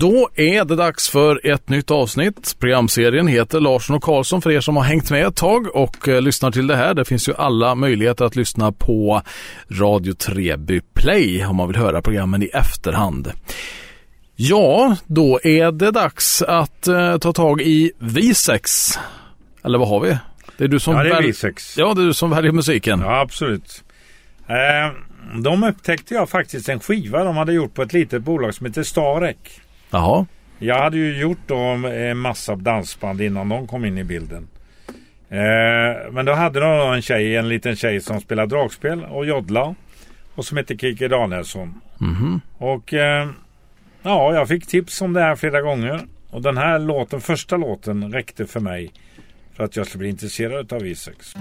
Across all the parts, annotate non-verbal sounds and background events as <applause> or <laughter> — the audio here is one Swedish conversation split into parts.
Då är det dags för ett nytt avsnitt. Programserien heter Larsson och Karlsson för er som har hängt med ett tag och eh, lyssnar till det här. Det finns ju alla möjligheter att lyssna på Radio Treby Play om man vill höra programmen i efterhand. Ja, då är det dags att eh, ta tag i Visex. Eller vad har vi? Det är du som ja, det är Visex. Ja, det är du som väljer musiken. Ja, absolut. Eh, de upptäckte jag faktiskt en skiva de hade gjort på ett litet bolag som heter Starek. Jaha. Jag hade ju gjort då en massa dansband innan de kom in i bilden. Eh, men då hade de en tjej, en liten tjej som spelar dragspel och joddla. Och som heter Kiki Danielsson. Mm -hmm. Och eh, ja, jag fick tips om det här flera gånger. Och den här låten, första låten, räckte för mig. För att jag skulle bli intresserad av Isex.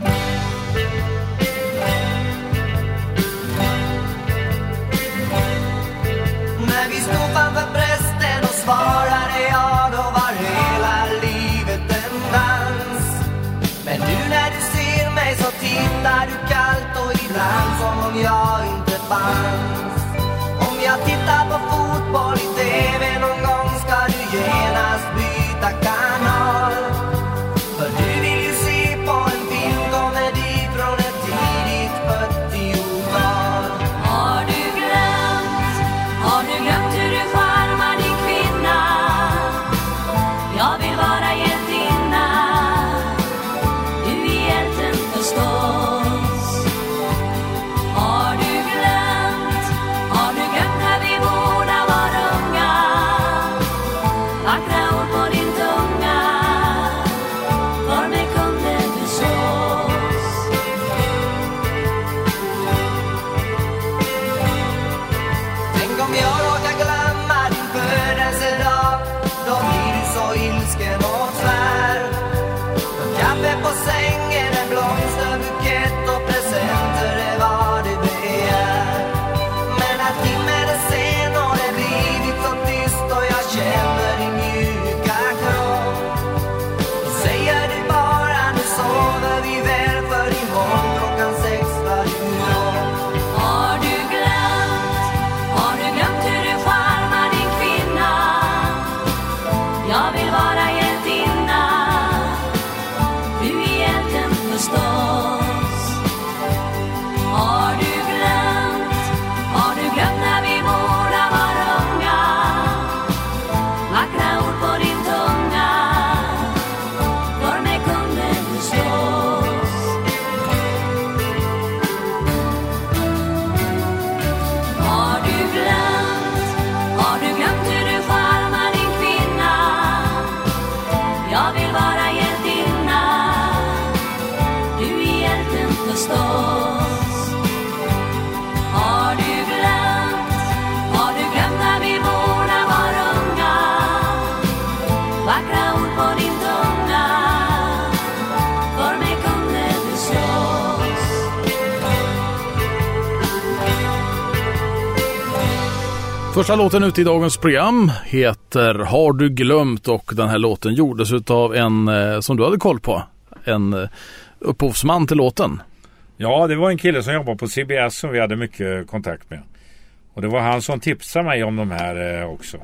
Svarade jag, då var hela livet en dans. Men nu när du ser mig så tittar du kallt och ibland som om jag inte fanns. Första låten ute i dagens program heter Har du glömt och den här låten gjordes av en eh, som du hade koll på. En eh, upphovsman till låten. Ja, det var en kille som jobbade på CBS som vi hade mycket kontakt med. Och det var han som tipsade mig om de här eh, också.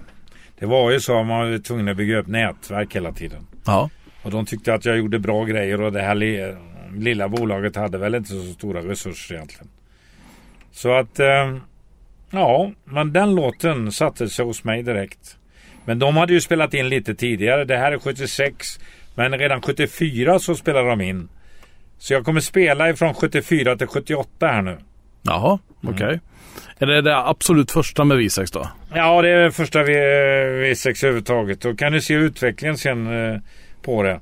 Det var ju så att man var tvungen att bygga upp nätverk hela tiden. Ja. Och de tyckte att jag gjorde bra grejer och det här li- lilla bolaget hade väl inte så stora resurser egentligen. Så att eh, ja, men den låten satte sig hos mig direkt. Men de hade ju spelat in lite tidigare. Det här är 76. Men redan 74 så spelade de in. Så jag kommer spela ifrån 74 till 78 här nu. Jaha, okej. Är det det absolut första med Visex då? Ja, det är första V- V6 överhuvudtaget. Då kan du se utvecklingen sen eh, på det.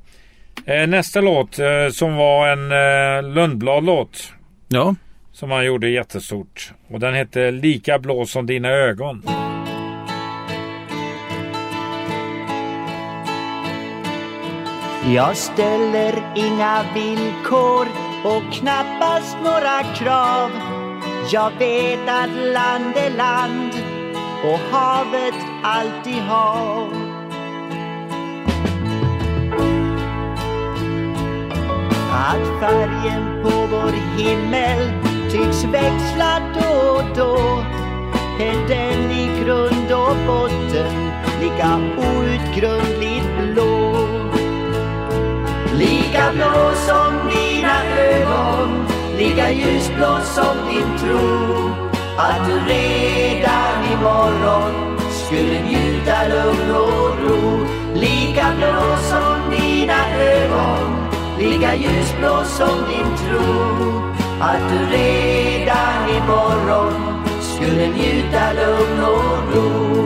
Eh, nästa låt eh, som var en Lundblad-låt. Ja. Som han gjorde jättestort. Och den hette Lika blå som dina ögon. Jag ställer inga villkor och knappast några krav. Jag vet att land är land och havet alltid hav. Att färgen på vår himmel tycks växla då och då är den i grund och botten lika outgrundligt blå. Lika blå som dina ögon, lika ljusblå som din tro. Att du redan imorgon skulle njuta lugn och ro. Lika blå som dina ögon, lika ljusblå som din tro. Att du redan imorgon skulle njuta lugn och ro.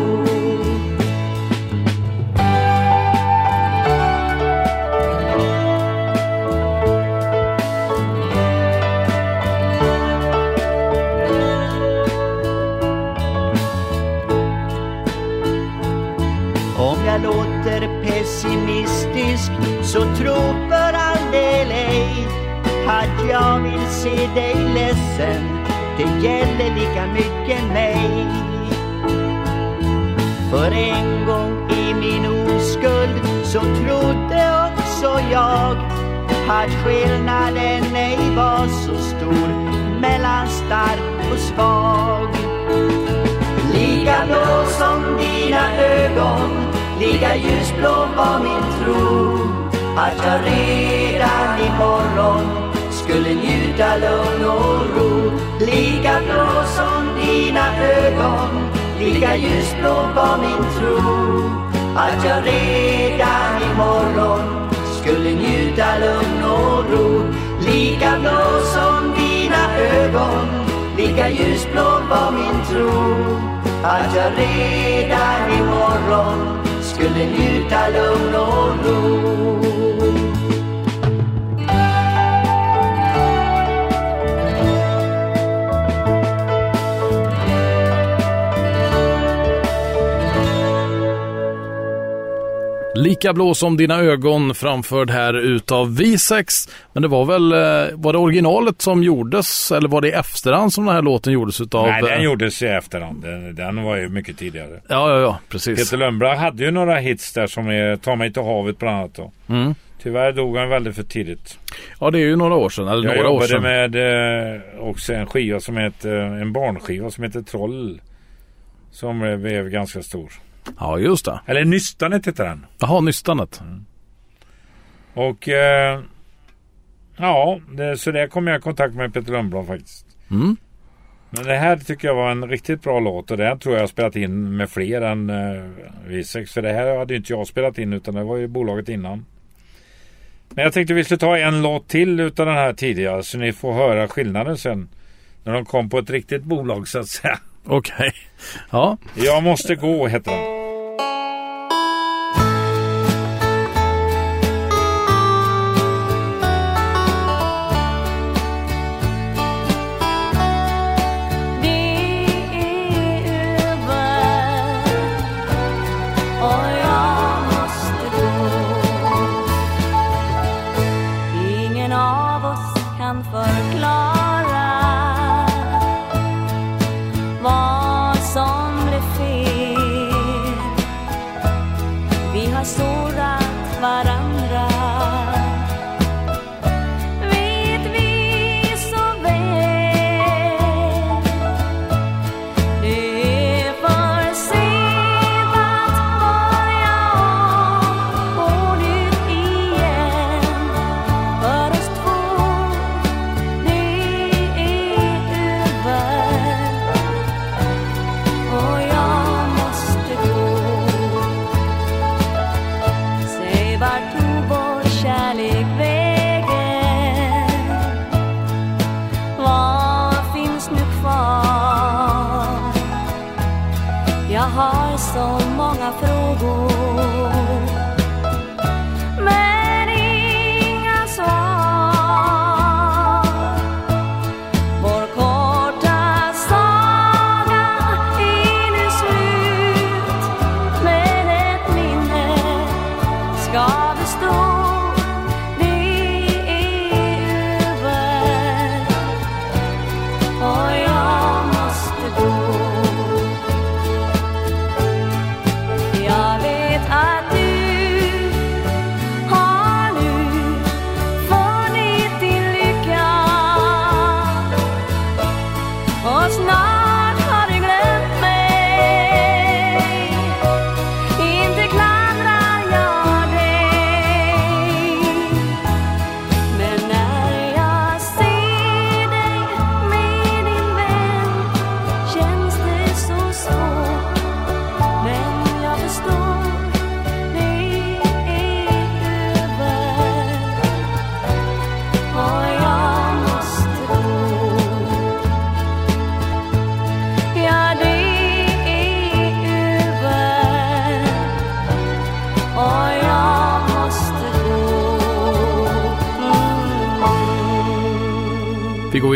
Om jag låter pessimistisk så tro för all del ej att jag vill se dig ledsen. Det gäller lika mycket mig. För en gång i min oskuld så trodde också jag att skillnaden ej var så stor mellan stark och svag. Lika blå som dina ögon, lika ljusblå var min tro. Att jag redan imorgon skulle njuta lugn och ro. Lika blå som dina ögon, lika ljusblå var min tro. Att jag redan imorgon skulle njuta lugn och ro. Lika blå som dina ögon, lika ljusblå var min tro. Att jag redan imorgon skulle njuta lugn och ro. Lika blå som dina ögon framförd här utav V6. Men det var väl, eh, var det originalet som gjordes eller var det i efterhand som den här låten gjordes utav? Nej, den eh, gjordes i efterhand. Den, den var ju mycket tidigare. Ja, ja, ja, precis. Peter Lundbrand hade ju några hits där som är Ta mig till havet bland annat. Då. Mm. Tyvärr dog han väldigt för tidigt. Ja, det är ju några år sedan, eller Jag några år sedan. med eh, också en skiva som heter, en barnskiva som heter Troll. Som blev ganska stor. Ja, just det. Eller Nystanet heter den. Jaha, Nystanet. Och eh, ja, det, så där kom jag i kontakt med Peter Lundblad faktiskt. Mm. Men det här tycker jag var en riktigt bra låt och här tror jag spelat in med fler än eh, V6. För det här hade ju inte jag spelat in utan det var ju bolaget innan. Men jag tänkte vi skulle ta en låt till utav den här tidigare så ni får höra skillnaden sen. När de kom på ett riktigt bolag så att säga. Okej. Ja. Jag måste gå heter den.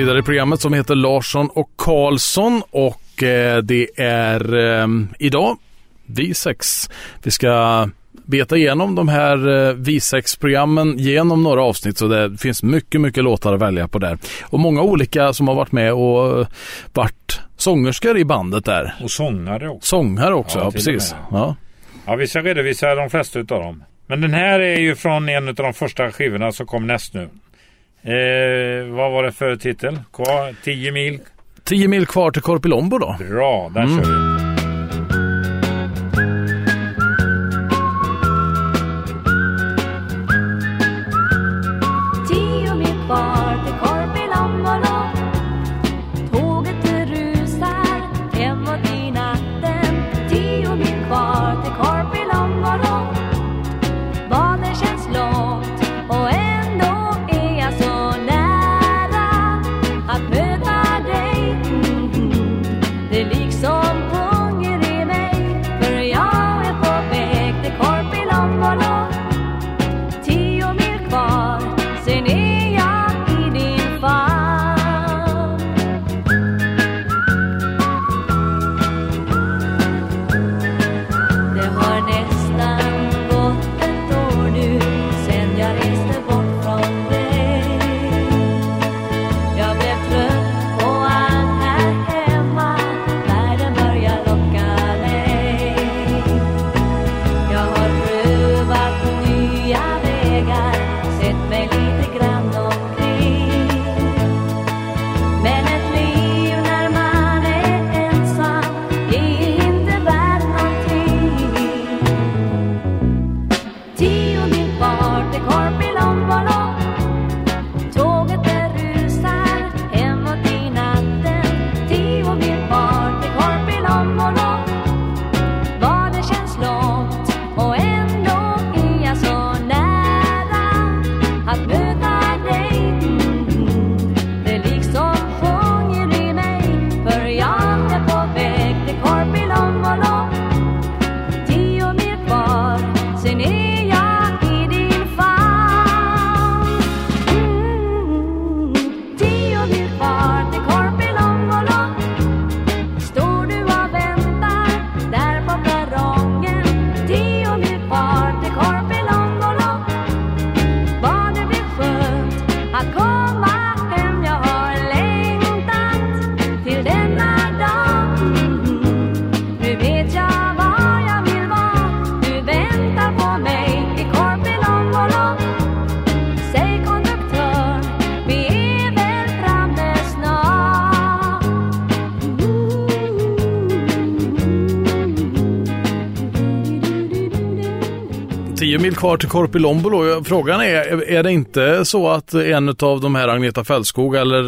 Vidare i programmet som heter Larsson och Karlsson och eh, det är eh, idag V6. Vi ska beta igenom de här eh, V6-programmen genom några avsnitt så det finns mycket, mycket låtar att välja på där. Och många olika som har varit med och eh, varit sångerskor i bandet där. Och sångare också. Sångare också, Ja, ja, precis. Ja. Ja, vi ska redovisa de flesta utav dem. Men den här är ju från en av de första skivorna som kom näst nu. Eh, vad var det för titel? Kvar 10 mil. 10 mil kvar till Korpilombo då. Bra, där Mm. kör vi. Korpilombolo. Frågan är, är det inte så att en av de här Agneta Fältskog eller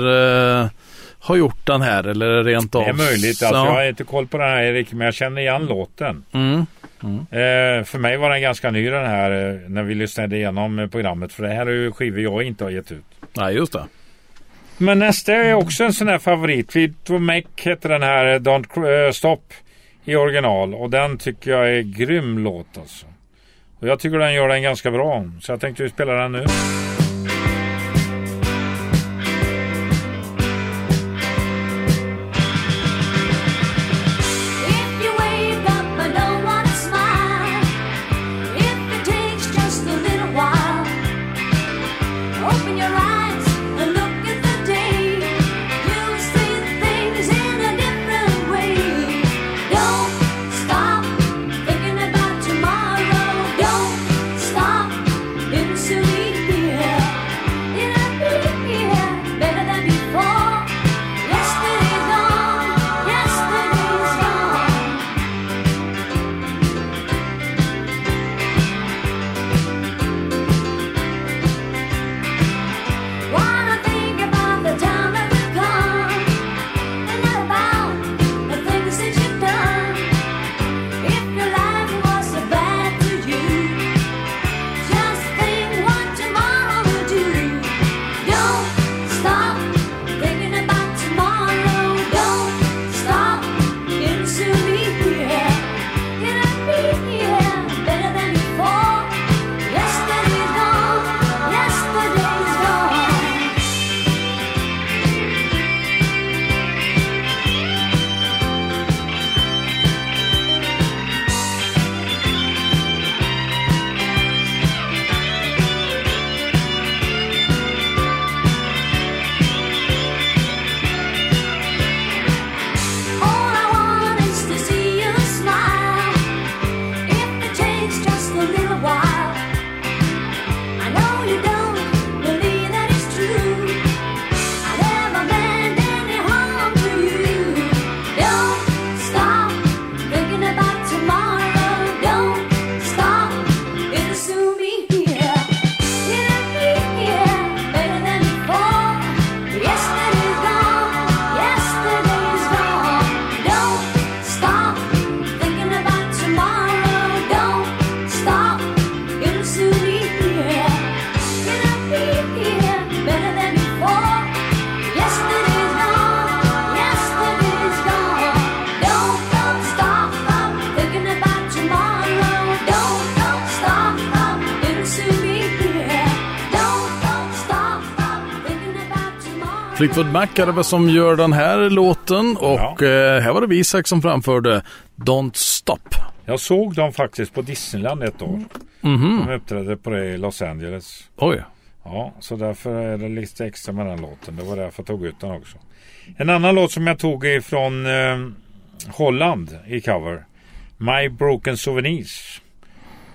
eh, har gjort den här eller rent av? Det är möjligt. Alltså, Ja. Jag har inte koll på den här Erik, men jag känner igen låten. Mm. Eh, för mig var den ganska ny den här eh, när vi lyssnade igenom eh, programmet. För det här är ju skivor jag inte har gett ut. Nej, just det. Men nästa är också en sån här favorit. Fleetwood Mac heter den här eh, Don't Stop i original. Och den tycker jag är grym låt alltså. Och jag tycker den gör den ganska bra. Så jag tänkte ju spela den nu. Fleetwood Mac är det väl som gör den här låten och eh, här var det Visak som framförde Don't Stop. Jag såg dem faktiskt på Disneyland ett år. Mhm. De uppträdde på det i Los Angeles. Oj. Ja, så därför är det lite extra med den låten. Det var därför jag tog ut den också. En annan låt som jag tog ifrån eh, Holland i cover. My Broken Souvenirs.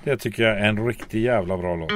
Det tycker jag är en riktigt jävla bra låt.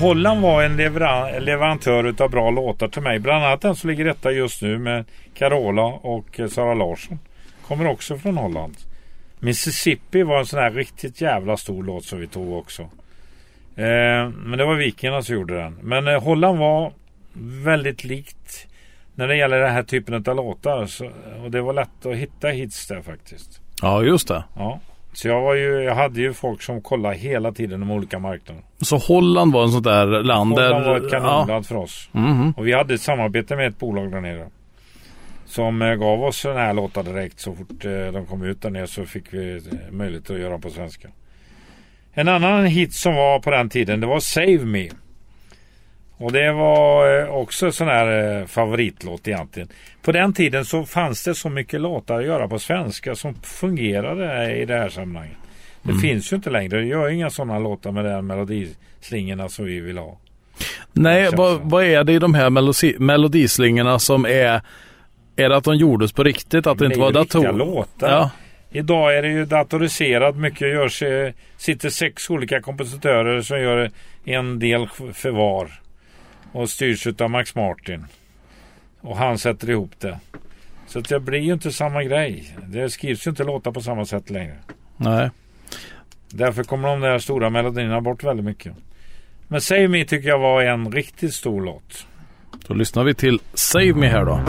Holland var en leveran- leverantör utav bra låtar till mig. Bland annat den som ligger detta just nu med Carola och eh, Sara Larsson. Kommer också från Holland. Mississippi var en sån här riktigt jävla stor låt som vi tog också. Eh, men det var Vikingarna som gjorde den. Men eh, Holland var väldigt likt när det gäller den här typen av låtar. Så, och det var lätt att hitta hits där faktiskt. Ja, just det. Ja. Så jag, var ju, jag hade ju folk som kollade hela tiden de olika marknaderna. Så Holland var en sånt där land där... Holland var ett ja. kanonland för oss. Mhm. Och vi hade ett samarbete med ett bolag där nere. Som eh, gav oss sådana här låtar direkt. Så fort eh, de kom ut där nere så fick vi eh, möjlighet att göra dem på svenska. En annan hit som var på den tiden det var Save Me. Och det var eh, också en sån här eh, favoritlåt egentligen. På den tiden så fanns det så mycket låtar att göra på svenska som fungerade i det här sammanhanget. Det finns ju inte längre. Det gör inga sådana låtar med den melodislingorna som vi vill ha. Nej, vad, vad är det i de här melodi, melodislingorna som är... Är det att de gjordes på riktigt? Att det inte är var ju riktiga dator? låtar. Ja. Idag är det ju datoriserat. Mycket görs, eh, sitter sex olika kompositörer som gör en del för var. Och styrs av Max Martin. Och han sätter ihop det. Så att det blir ju inte samma grej. Det skrivs ju inte låtar på samma sätt längre. Nej. Därför kommer de där stora melodierna bort väldigt mycket. Men Save Me tycker jag var en riktigt stor låt. Då lyssnar vi till Save Me här då.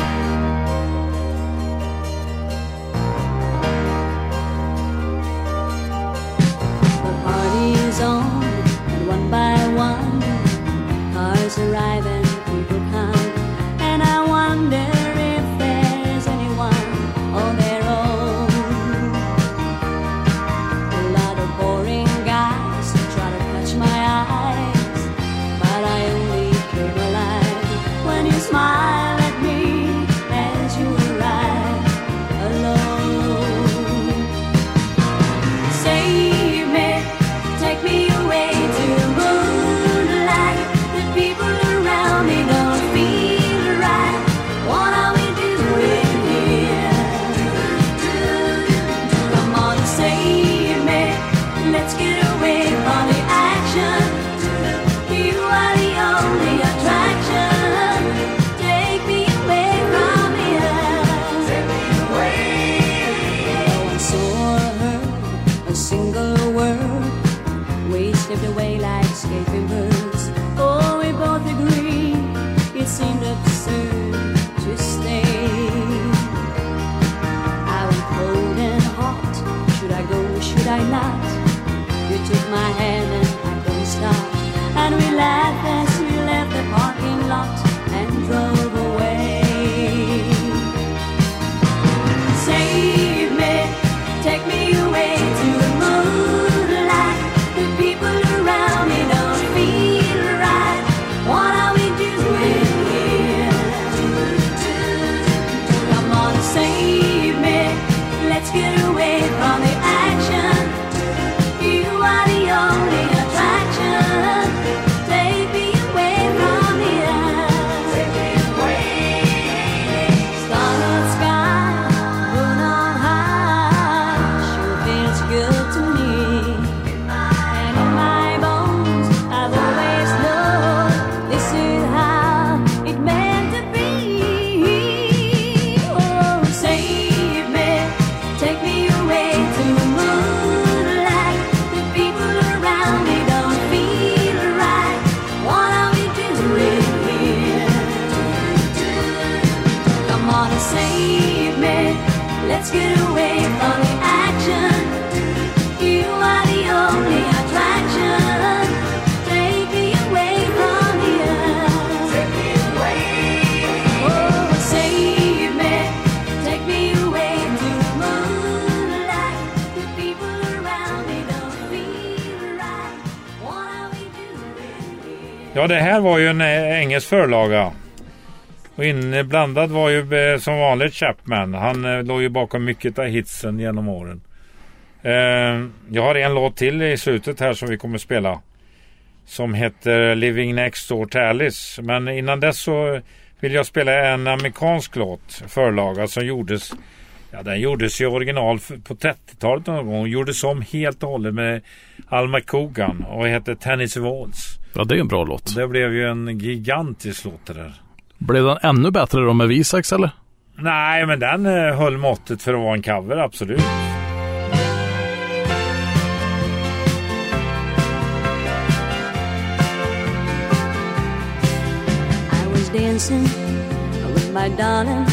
Escaping birds. Oh, we both agree it seemed absurd to stay. I went cold and hot. Should I go? Should I not? You took my hand and I couldn't stop. And we laughed as we left the parking lot Ja, det här var ju en eh, engelsk förlaga. Och inblandad var ju eh, som vanligt Chapman. Han eh, låg ju bakom mycket av hitsen genom åren. Jag har en låt till i slutet här som vi kommer spela. Som heter Living Next Door to Alice. Men innan dess så vill jag spela en amerikansk låt. Förlaga som gjordes Ja, den gjordes i original på 30-talet någon gång. Gjordes om helt och hållet med Alma Cogan och hette Tennis Walls. Ja, det är en bra låt. Det blev ju en gigantisk låt det där. Blev den ännu bättre då med Visax eller? Nej, men den eh, höll måttet för att vara en cover, absolut. Dancing with my darling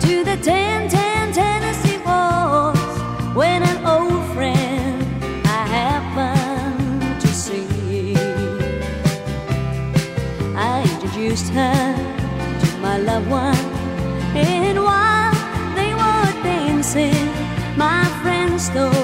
to the 10 10 Tennessee waltz when to my loved one, and while they were dancing, my friends stole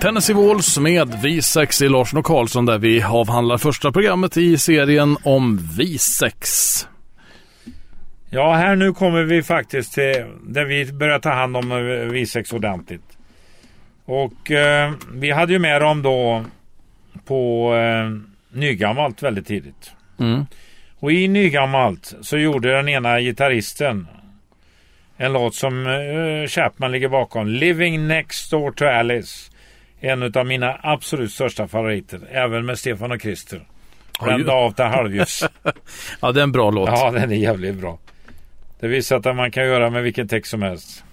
Tennessee Walls med V6 i Larsson och Karlsson där vi avhandlar första programmet i serien om V6. Ja, här nu kommer vi faktiskt till där vi börjar ta hand om eh, V6 ordentligt. Och eh, vi hade ju med dem då på eh, Nygammalt väldigt tidigt. Mm. Och i Nygammalt så gjorde den ena gitarristen en låt som eh, Chapman ligger bakom. Living Next Door to Alice. En av mina absolut största favoriter. Även med Stefan och Christer. Brända av till halvljus. <laughs> Ja, det är en bra låt. Ja, den är jävligt bra. Det visar att man kan göra med vilken text som helst.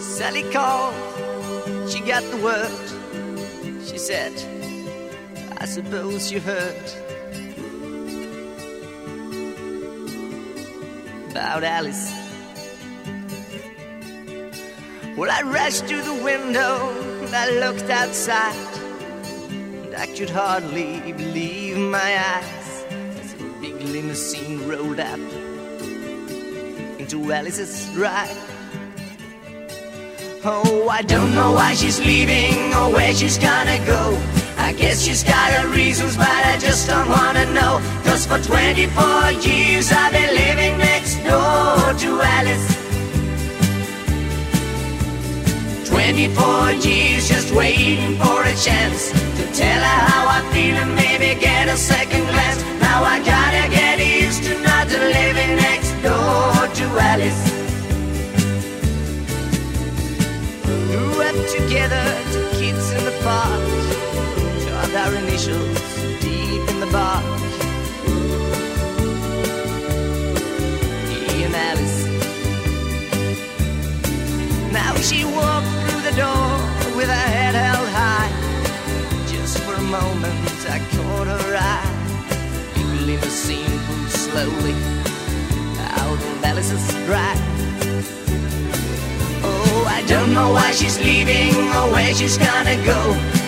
Sally called, she got the word. She said, I suppose you heard about Alice. Well, I rushed to the window and I looked outside, and I could hardly believe my eyes as a big limousine rolled up into Alice's ride. Oh, I don't know why she's leaving or where she's gonna go. I guess she's got her reasons, but I just don't wanna know. Cause for 24 years I've been living next door to Alice. 24 years just waiting for a chance to tell her how I feel and maybe get a second glance. Now I gotta get used to not living next door to Alice. Grew up together, two kids in the park. Carved our initials she walked through the door with her head held high. Just for a moment, I caught her eye. Believe the scene pulled slowly out of Alice's drive. Oh, I don't know why she's leaving or where she's gonna go.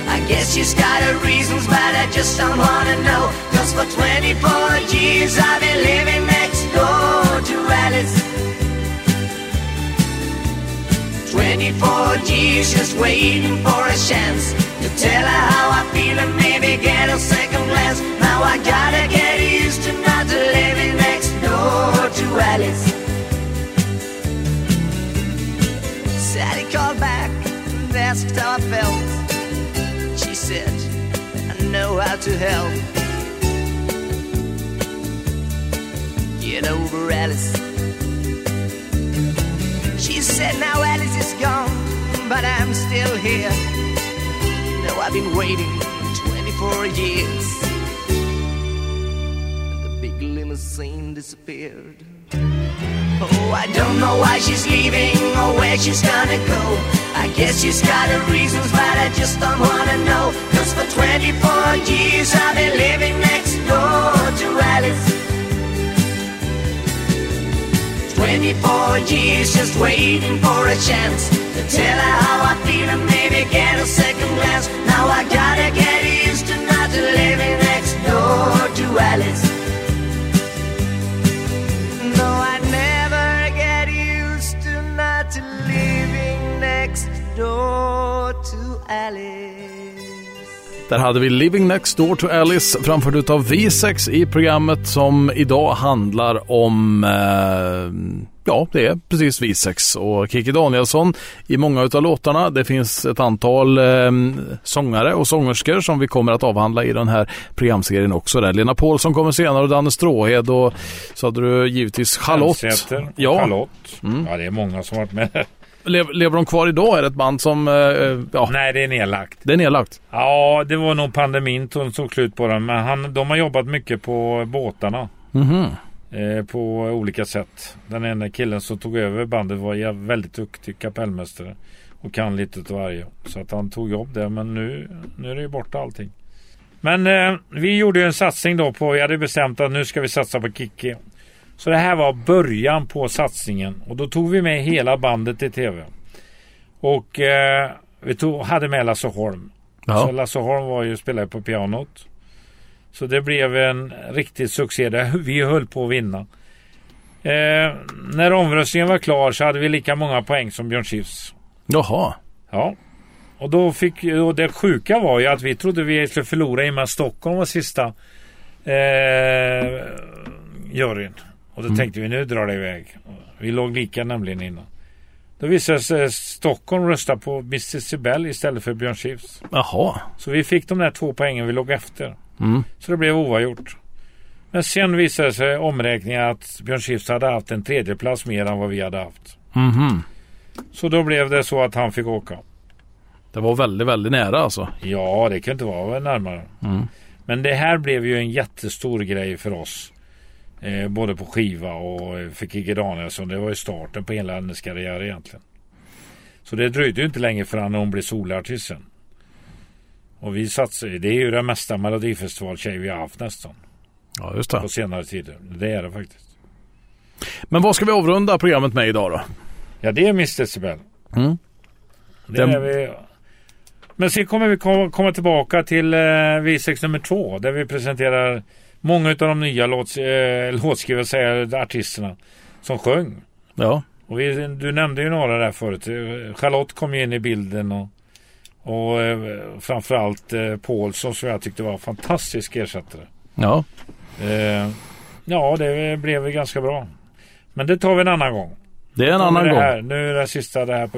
I guess she's got her reasons, but I just don't wanna know. Cause for 24 years I've been living next door to Alice. 24 years just waiting for a chance to tell her how I feel and maybe get a second glance. Now I gotta get used to not living next door to Alice. Sally called back and asked how I felt. She said, I know how to help. Get over Alice. She said, now Alice is gone, but I'm still here. Know, I've been waiting 24 years. And the big limousine disappeared. Oh, I don't know why she's leaving or where she's gonna go. I guess she's got her reasons, but I just don't wanna know. Cause for 24 years I've been living 24 years just waiting for a chance to tell her how I feel and maybe get a second glance. Now I gotta get Där hade vi Living Next Door to Alice framförd utav V6 i programmet som idag handlar om eh, Ja, det är precis V6 och Kikki Danielsson i många utav låtarna. Det finns ett antal eh, sångare och sångerskor som vi kommer att avhandla i den här programserien också. Där. Lena Paulsson kommer senare och Danne Stråhed och så hade du givetvis Charlotte. Elsäter Ja. Charlotte. Ja, det är många som varit med. Lev, lever de kvar idag? Är det ett band som, eh, ja, Nej, det är nedlagt. det är nedlagt? Ja, det var nog pandemin som tog slut på den. Men han, de har jobbat mycket på båtarna. Mhm. Eh, på olika sätt. Den ena killen som tog över bandet var väldigt duktig kapellmästare. Och kan lite av varje. Så att han tog jobb där. Men nu, nu är det ju borta allting. Men eh, vi gjorde ju en satsning då på, vi hade bestämt att nu ska vi satsa på Kikki. Så det här var början på satsningen. Och då tog vi med hela bandet till tv. Och eh, vi tog, hade med Lasse Holm. Så Ja. Lasse Holm var ju spelare på pianot. Så det blev en riktig succé. Där <laughs> vi höll på att vinna. Eh, när omröstningen var klar så hade vi lika många poäng som Björn Skifs. Jaha. Ja. Och då fick och det sjuka var ju att vi trodde vi skulle förlora i och med att Stockholm var sista eh, juryn. Och då tänkte vi nu drar det iväg. Vi låg lika nämligen innan. Då visade sig att Stockholm rösta på Mr Sibel istället för Björn Skifs. Jaha. Så vi fick de där två poängen vi låg efter. Mm. Så det blev oavgjort. Men sen visade sig omräkningen att Björn Skifs hade haft en tredjeplats mer än vad vi hade haft. Mhm. Så då blev det så att han fick åka. Det var väldigt, väldigt nära alltså. Ja, det kan inte vara närmare. Mm. Men det här blev ju en jättestor grej för oss. Eh, både på skiva och eh, för Kikki Danielsson. Det var ju starten på hela hennes karriär egentligen. Så det dröjde ju inte länge förrän hon blev solartist sen. Och vi satsade, det är ju den mesta melodifestivaltjej vi har haft nästan. Ja, just det. På senare tider. Det är det faktiskt. Men vad ska vi avrunda programmet med idag då? Ja, det är Miss Decibel. Mm. Det Den- är vi... Men sen kommer vi komma, komma tillbaka till eh, V6 nummer två. Där vi presenterar många av de nya låts, eh, låtskrivare, säger artisterna, som sjöng. Ja. Och vi, du nämnde ju några där förut. Charlotte kom ju in i bilden och, och eh, framförallt eh, Paulsson som jag tyckte var en fantastisk ersättare. Ja. Eh, ja, det blev ganska bra. Men det tar vi en annan gång. Det är en annan gång. Här, nu är det sista det här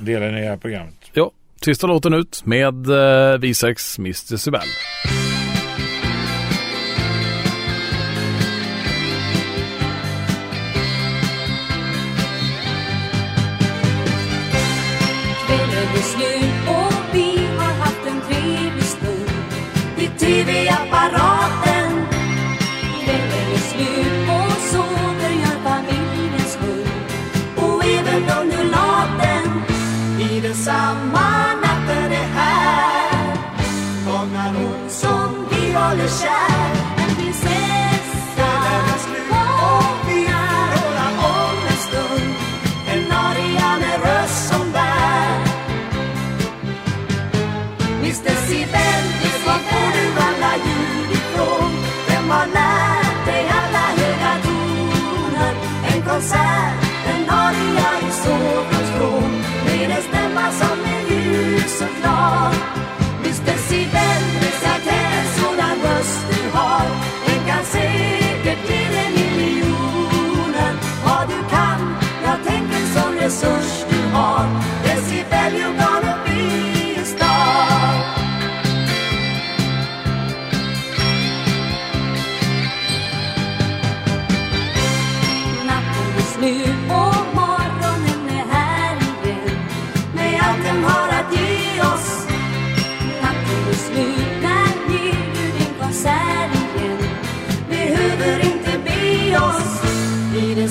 <laughs> delen i det här programmet. Ja. Sista låten ut med eh, V6 Mr Sibel. Baby.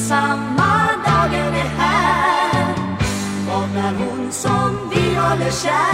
Ensamma samma dagen är här. Vaknar hon som vi håller kär